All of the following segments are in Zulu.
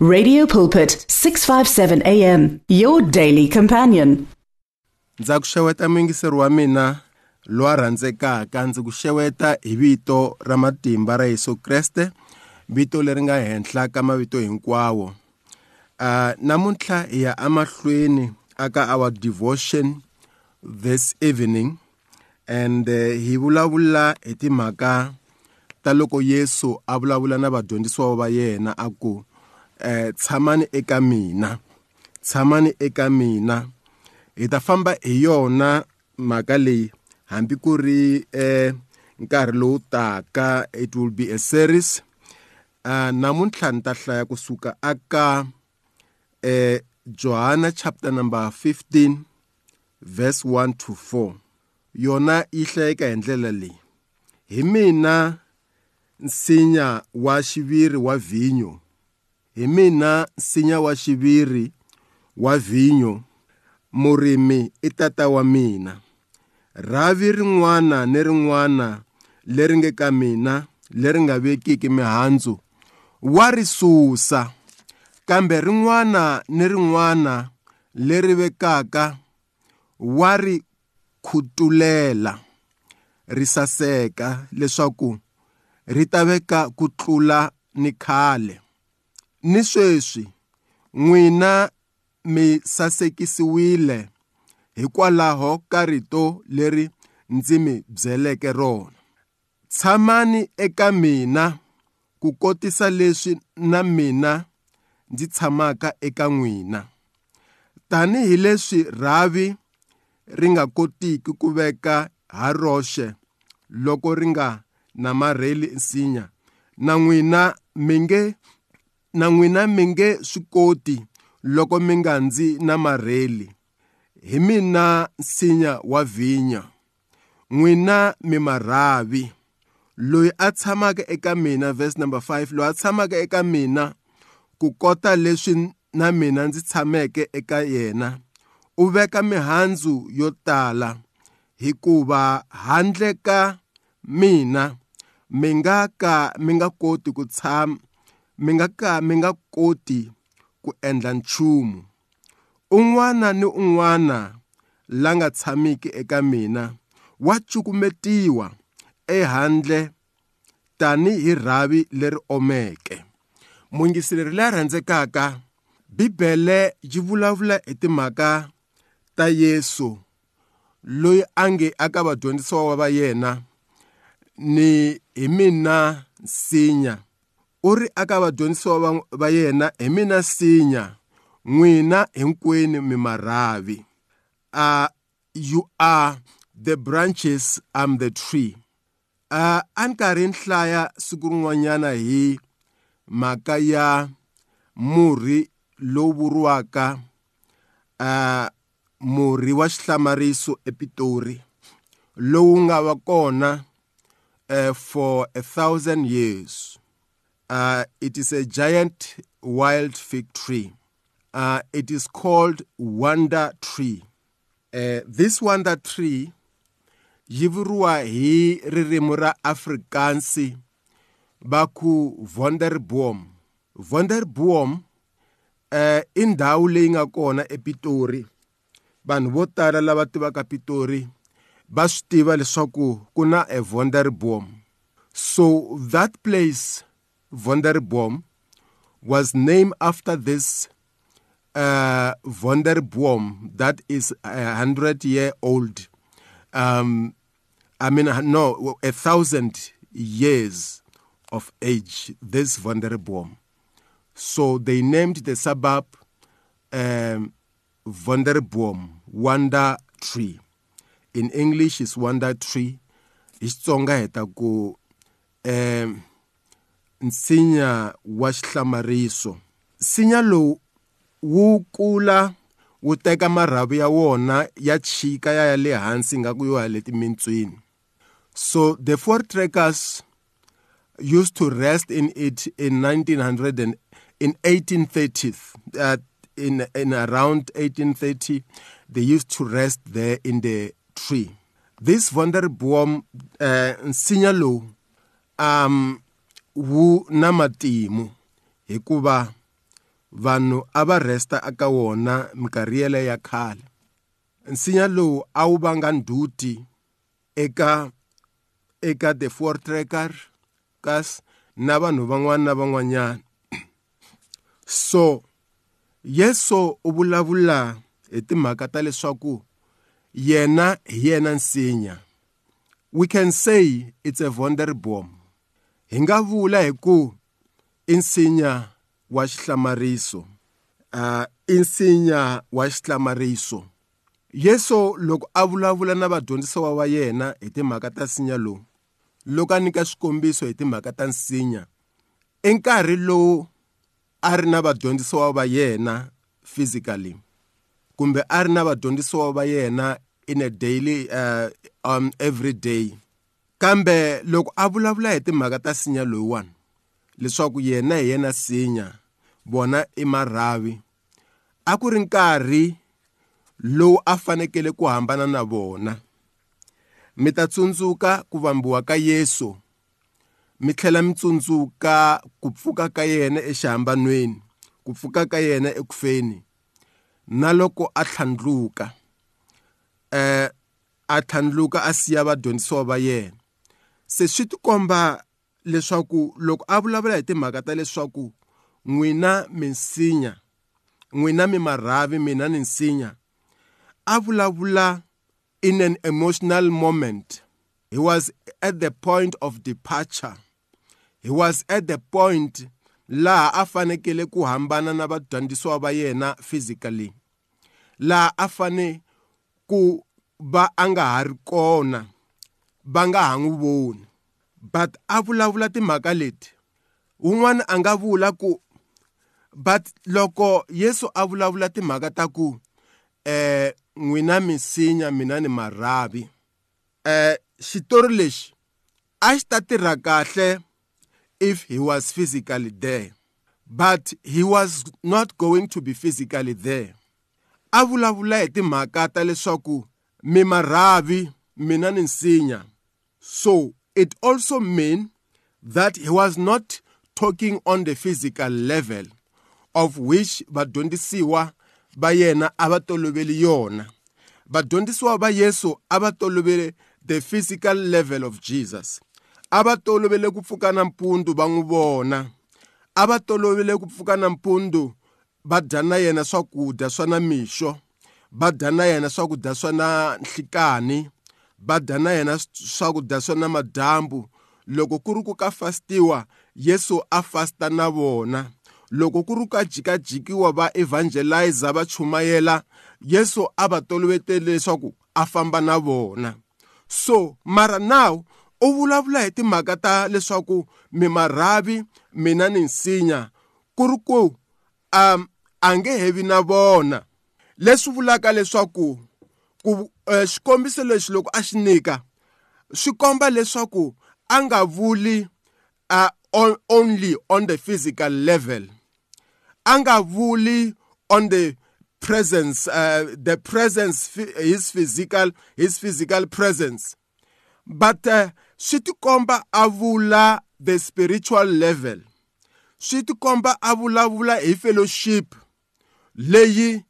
Radio Pulpit 657 AM your daily companion. ndza ku xeweta mingiseri wa mina lowa rhandzekaka ndzi ku xeweta hi vito ra matimba ra Yesu Kreste vito leri nga henhla ka mavito hinkwawo uh, namuntlha hi ya amahlweni aka our devotion this evening and uh, hi vulavula hi timhaka ta loko Yesu a vulavula na vadyondzisiwa va yena a ku eh tshamani eka mina. Tshamani eka mina. Hi ta famba hi yona mhaka leyi. Hambi ku ri eh nkarhi lowu taka it will be a series. Uh, namuntlha ni ta hlaya kusuka aka eh Johana chapter number 15 verse 1 to 4 yona yi hlayeka hi ndlela leyi. Hi mina nsinya wa xiviri wa vinyo hi mina nsinya wa xiviri wa vinyo murimi i tata wa mina. Rhavi rin'wana ni rin'wana leri nge ka mina leri nga vekiki mihandzu wa ri susa. Kambe rin'wana ni rin'wana leri vekaka wa ri khutulela ri saseka leswaku ri ta veka ku tlula ni khale ni sweswi n'wina mi sasekisiwile hikwalaho ka rito leri ndzi mi byeleke rona. Tshamani eka mina ku kotisa leswi na mina ndzi tshamaka eka n'wina. Tanihi rhavi ri nga kotiki ku veka ha roxe loko ri nga namarheli nsinya na n'wina mi nge na n'wina mi nge swi koti loko mi nga ndzi namarheli hi mina nsinya wa vinya n'wina mi marhavi. Loyi a tshamaka eka mina verse number 5 loyi a tshamaka eka mina ku kota leswi na mina ndzi tshameke eka yena u veka mihandzu yo tala. Hikuva handle ka mina mi nga ka mi nga koti ku tshama mi nga ka mi nga koti ku endla nchumu. Un'wana ni un'wana la nga tshamiki eka mina wa cukumetiwa ehandle tani hi rhavi leri omeke. Mungiseleri la rhandzekaka bibele yi vulavula hi timhaka ta Yesu loyi a nge aka vadyondzisiwa va yena ni hi mina nsinya. U ri aka vadyondzisiwa va yena hi mina nsinya n'wina hinkwenu mi marhavi uh, you are the branches I'm the tree. Uh, a ni karhi ni hlaya siku rin'wanyana hi mhaka ya murhi lowu vuriwaka uh, murhi wa xihlamariso epitori lowu nga va kona uh, for a thousand years. Uh, it is a giant wild fig tree. Uh, it is called wonder tree. Uh, this wonder tree yi vuriwa hi ririmi ra afrikaansi va ku Wonderboom Wonderboom eh i leyi nga kona ePitori. Vanhu vo tala lava tivaka Pitori va swi tiva leswaku ku na so that place Wonderboom was named after this uh Wonderboom that is a hundred year old um I mean no a thousand years of age, this Wonderboom. So they named the suburb um, Wonderboom, Wonder Tree. In English, it's Wonder Tree. Xitsonga heta ku um, nsinya wa xihlamariso. Nsinya lowu wu kula wu teka marhavi ya wona ya chika ya ya le hansi nga ku yo ya le timintswini. So the four trackers used to rest in it in 1900 and in 1830s. Uh, in in around 1830, they used to rest there in the tree. This Wonderboom uh, nsinya lowu um wu na matimu hikuva vanhu a va resta aka wona minkarhi yele ya khale. Nsinya lowu a wu vanga nduti eka eka the four tracker kas na vanhu van'wana na van'wanyana. So yesu u vulavula hi timhaka ta leswaku yena hi yena nsinya. We can say it's a wonderbomb hi nga vula hi ku i nsinya wa xihlamariso. Uh, i nsinya wa xihlamariso. Yesu loko a vulavula na vadyondzisiwa wa yena hi timhaka ta nsinya lowu loko a nyika swikombiso hi timhaka ta nsinya i nkarhi lowu a ri na vadyondzisiwa va yena physically kumbe a ri na vadyondzisiwa va yena in a daily uh, um, every day. Kambe loko a vulavula hi timhaka ta nsinya loyiwani leswaku yena hi yena sinya vona i marhavi a ku ri nkarhi lowu a fanekele ku hambana na vona. Mi ta tsundzuka ku vambiwa ka Yesu mi tlhela mi tsundzuka ku pfuka ka yena exihambanweni ku pfuka ka yena ekufeni. Na loko a tlhandluka eh a tlhandluka a siya vadyondzisiwa va yena. Se swi tikomba leswaku loko a vulavula hi timhaka ta leswaku n'wina minsinya n'wina mi marhavi mina ni nsinya a vulavula in an emotional moment. He was at the point of departure. He was at the point laha a fanekele ku hambana na vadyondzisiwa va yena physically. Laha a fane ku va a nga ha ri kona. Va nga ha n'wi voni. But a vulavula timhaka leti wun'wana a nga vula ku but loko yesu a vulavula timhaka ta ku eh n'wina misinya mina ni marhavi eh xitori lexi a xi ta tirha kahle if he was physically there but he was not going to be physically there. A vulavula hi timhaka ta leswaku mi marhavi mina ni nsinya. So it also mean that he was not talking on the physical level of which vadyondzisiwa va yena a va toloveli yona. Vadyondzisiwa va yesu a va tolovele the physical level of jesus. A va tolovele ku pfuka nampundzu va n'wi vona. A va tolovele ku pfuka nampundzu va dya na yena swakudya swa namixo va dya na yena swakudya swa na nhlikani. Va dya na yena swakudya swa namadyambu loko ku ri ku ka fastiwa yesu a fasta na vona. Loko ku ri ka jikajikiwa va evangelizer va chumayela yesu a va tolovetele leswaku a famba na vona. So mara now u vulavula hi timhaka ta leswaku mi marhavi mina ni nsinya. Ku ri ku um a nge hevi na vona. Leswi vulaka leswaku ku xikombiso lexi loko a xi nyika swi komba leswaku a nga vuli uh, on, only on the physical level. A nga vuli on the presence uh, the presence his physical his physical presence. But uh, swi tikomba a vula the spiritual level. Swi tikomba a vulavula hi fellowship leyi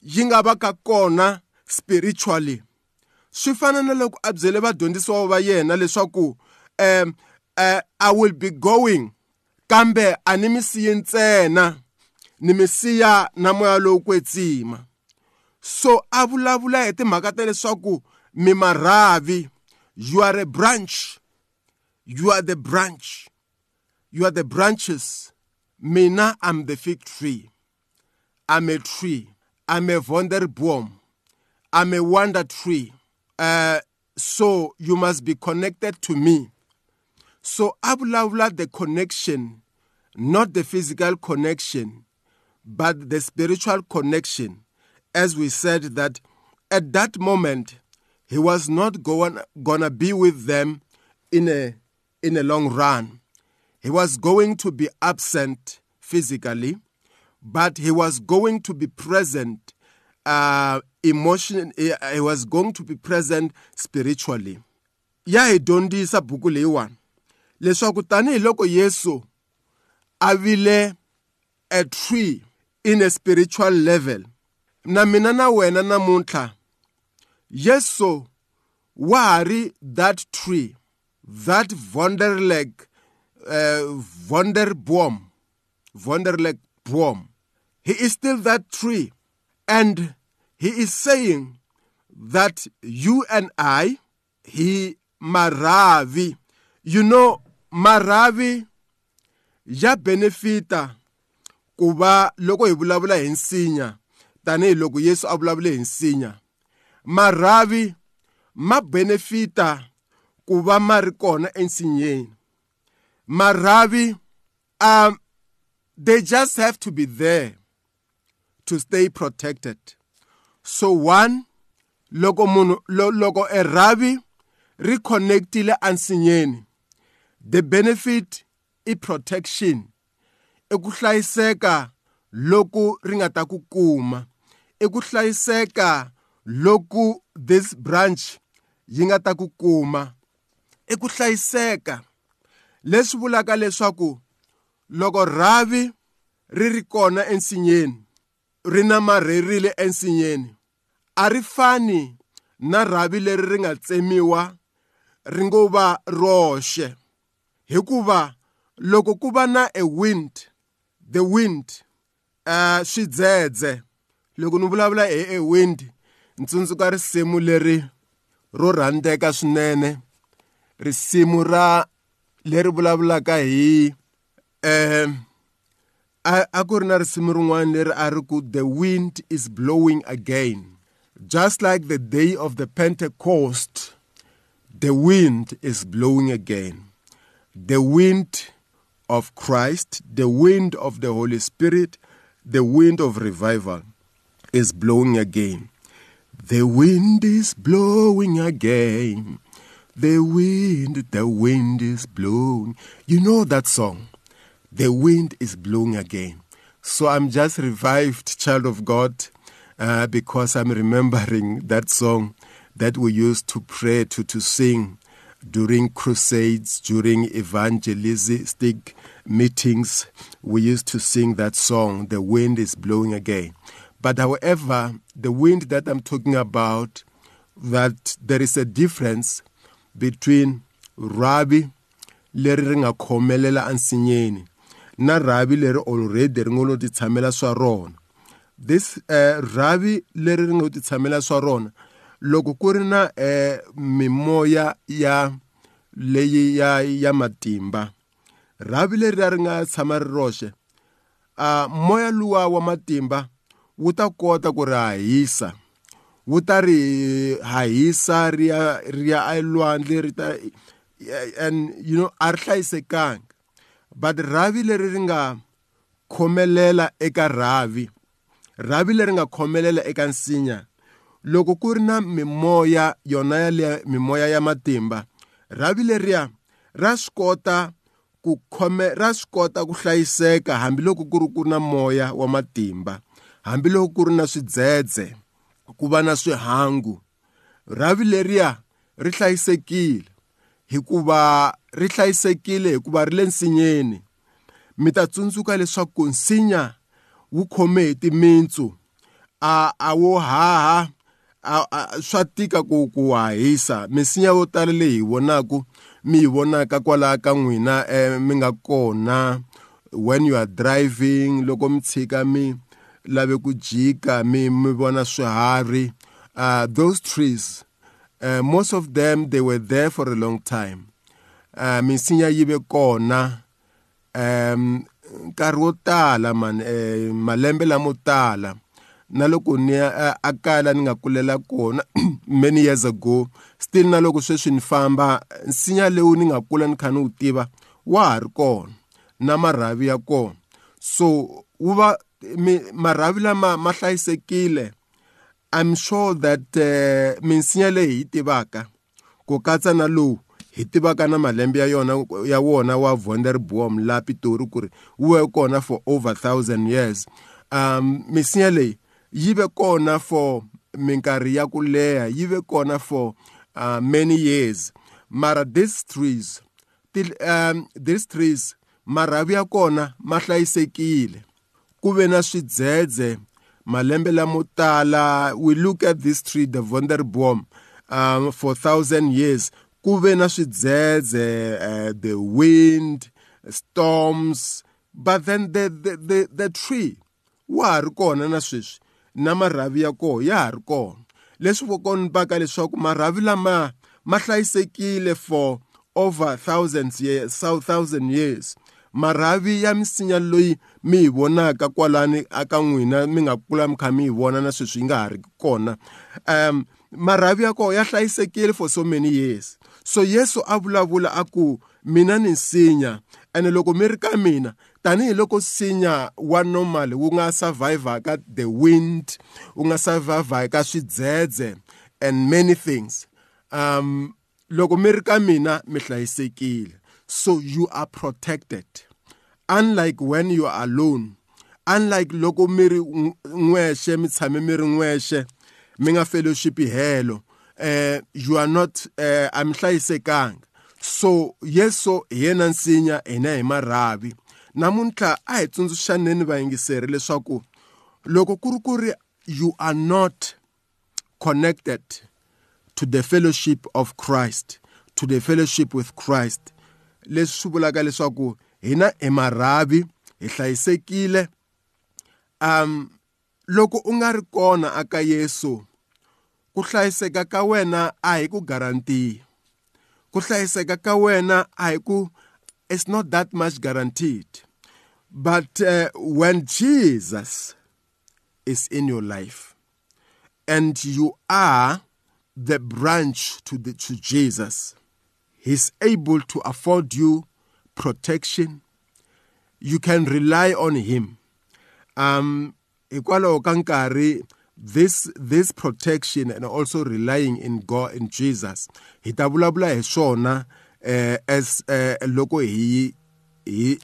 yi nga va ka kona spiritually. Swi fana na loko a byele vadyondzisiwa va yena leswaku um, uh, i will be going kambe a ni mi siyi ntsena ni mi siya na moya lowu kwetsima so a vulavula hi timhaka ta leswaku mi marhavi you are a branch you are the branch you are the branches. Mina i'm the fig tree. I'm a tree. I'm a wonderboom. I'm a wonder tree. Uh, so you must be connected to me. So a vulavula the connection not the physical connection but the spiritual connection. As we said that at that moment he was not going, gonna be with them in a in a long run. He was going to be absent physically but he was going to be present uh, emotion he was going to be present spiritually. Ya hi dyondzisa buku leyiwani leswaku tanihiloko yesu a vile a tree in a spiritual level na mina na wena namuntlha yesu wa ha ri that tree that wonderleg uh, wonderboom wonderleg boom he is still that tree and he is saying that you and i he maravi you know maravi ya benefita ku va loko hi vulavula hi nsinya tanihiloko yesu a vulavule hi nsinya. Marhavi ma benefita ku va ma ri kona ensinyeni. Marhavi um they just have to be there. To stay protected. So one loko munhu lo, loko e rhavi ri connectile ansinyeni. The benefit i protection i ku hlayiseka loku ri nga ta ku kuma i ku hlayiseka loku this branch yi nga ta ku kuma i ku hlayiseka. Leswi vulaka leswaku loko rhavi ri ri kona ensinyeni ri namarherile ensinyeni. A ri fani na rhavi leri ri nga tsemiwa ri ngo va roxe. Hikuva loko ku va na a wind the wind uh, swidzedze loko ni vulavula hi a wind ntsundzuka risimu leri ro rhandzeka swinene. Risimu ra leri vulavulaka hi um a, ku ri na risimu rin'wana leri a ri ku the wind is blowing again. Just like the day of the pentecost the wind is blowing again. The wind of christ the wind of the holy spirit the wind of revival is blowing again. The wind is blowing again. The wind the wind is blowing. You know that song the wind is blowing again. So I'm just revived, child of God, uh, because I'm remembering that song that we used to pray to, to sing during crusades, during evangelistic meetings. We used to sing that song, The Wind is Blowing Again. But however, the wind that I'm talking about, that there is a difference between Rabbi leri ri nga khomelela ansinyeni na rhavi leri already ri ngo lo ti tshamela swa rona. This uh, rhavi leri ri ngo ti tshamela swa rona loko ku ri na uh, mimoya ya leyi ya ya matimba rhavi leri ri nga tshama ri roxe uh, moya luwa wa matimba wu ta kota ku ri hahisa wu ta ri hahisa ri ya ri ya elwandle ri ta and you know a ri hlayisekanga. But rhavi leri ri nga khomelela eka rhavi rhavi leri nga khomelela eka nsinya. Loko ku ri na mimoya yona yaleya mimoya ya matimba rhavi leriya ra swi kota ku khome ra swi kota ku hlayiseka hambiloko ku ri ku na moya wa matimba hambiloko ku ri na swidzedze ku va na swihangu. Rhavi leriya ri hlayisekile hikuva ri hlayisekile hikuva ri le nsinyeni. Mi ta tsundzuka leswaku nsinya wu khome hi timintsu. A a wo haha a, a swa tika ku ku hahisa. Misinya yo tala leyi hi vonaku mi yi vonaka kwalaha ka n'wina eh, mi nga kona. When you are driving loko mi tshika mi lave ku jika mi mi vona swiharhi. Uh, those trees uh, most of them they were there for a long time. Uh, misinya yi ve kona. Um nkarhi wo tala man eh, malembe lamo tala. Na loko ni ya a kala ni nga kulela kona many years ago still na loko sweswi ni famba nsinya lewu ni nga kula ni kha ni wu tiva wa ha ri kona na marhavi ya kona. So wu va marhavi lama ma hlayisekile i'm sure that uh, minsinya leyi hi yi tivaka ku katsa na lowu. Hi tivaka na malembe ya yona ya wona wa Vonderboom la Pitori ku ri wu ve kona for over thousand years. Um misinya leyi yi ve kona for minkarhi ya ku leha yi ve kona for uh, many years. Mara these trees ti, um, these trees marhavi ya kona ma hlayisekile. Ku ve na swidzedze malembe lamo tala we look at this tree the wonderboom um, for thousand years. Ku ve na swidzedze uh, the wind storms but then the, the, the, the tree wa ha ri kona na sweswi na marhavi ya koho ya ha ri kona. Leswi vokonipaka leswaku marhavi lama ma hlayisekile for over thousands years thousand years. Marhavi ya misinya loyi mi hi vonaka kwalani aka n'wina mi nga kula mi kha mi hi vona na sweswi yi nga ha ri kona. Um marhavi ya koho ya hlayisekile for so many years. So yesu a vulavula a ku mina ni nsinya. Ene loko mi ri ka mina tanihiloko nsinya wa normal wu nga survivor ka the wind wu nga survivor ka swidzedze and many things um loko mi ri ka mina mi hlayisekile. So you are protected. Unlike when you are alone unlike loko mi ri n'wexe mi tshame mi ri n'wexe mi nga fellowship helo eh you are not eh am hlayisekanga so yeso yena nsinya hina hi marhavi. Namuntlha a hi tsundzuxaneni vayingiseri leswaku loko ku ri ku ri you are not connected to the fellowship of Christ to the fellowship with Christ. Leswi swi vulaka leswaku hina hi marhavi hi hlayisekile. Um loko u nga ri kona aka Yesu ku hlayiseka ka wena a hi ku guarantee. Ku hlayiseka ka wena a hi ku it's not that much guaranteed. But uh, when Jesus is in your life and you are the branch to the to Jesus he's able to afford you protection. You can rely on him. Um hikwalaho ka nkarhi this this protection and also relying in God in Jesus hi ta vulavula hi eh as eh loko hi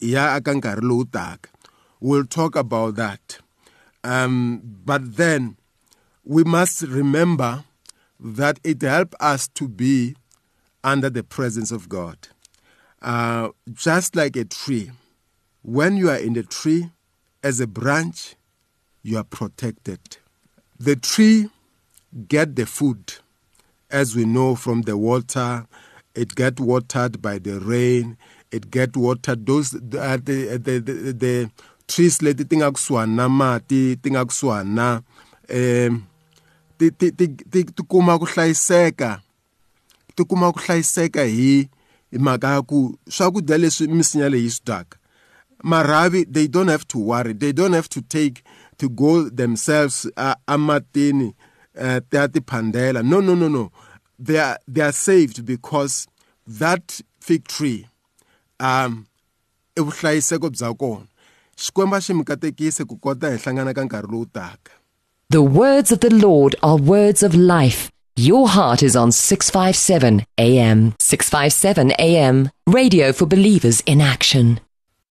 ya aka we'll talk about that. Um but then we must remember that it help us to be under the presence of God. Uh just like a tree when you are in the tree as a branch you are protected the tree get the food. As we know from the water it get watered by the rain. It get watered. Those uh, the, the, the, the trees leti ti nga kusuhani na mati ti nga kusuhani na um ti ti ti ti ti kuma ku hlayiseka. Ti kuma ku hlayiseka hi hi mhaka ya ku swakudya leswi misinya leyi swi dyaka. Marhavi they don't have to worry. They don't have to take to go themselves uh, amatini uh, ti ya tiphandela no no no no they are they are saved because that fig tree um i vuhlayiseko The words of the Lord are words of life. Your heart is on 657 AM. 657 AM. Radio for believers in action.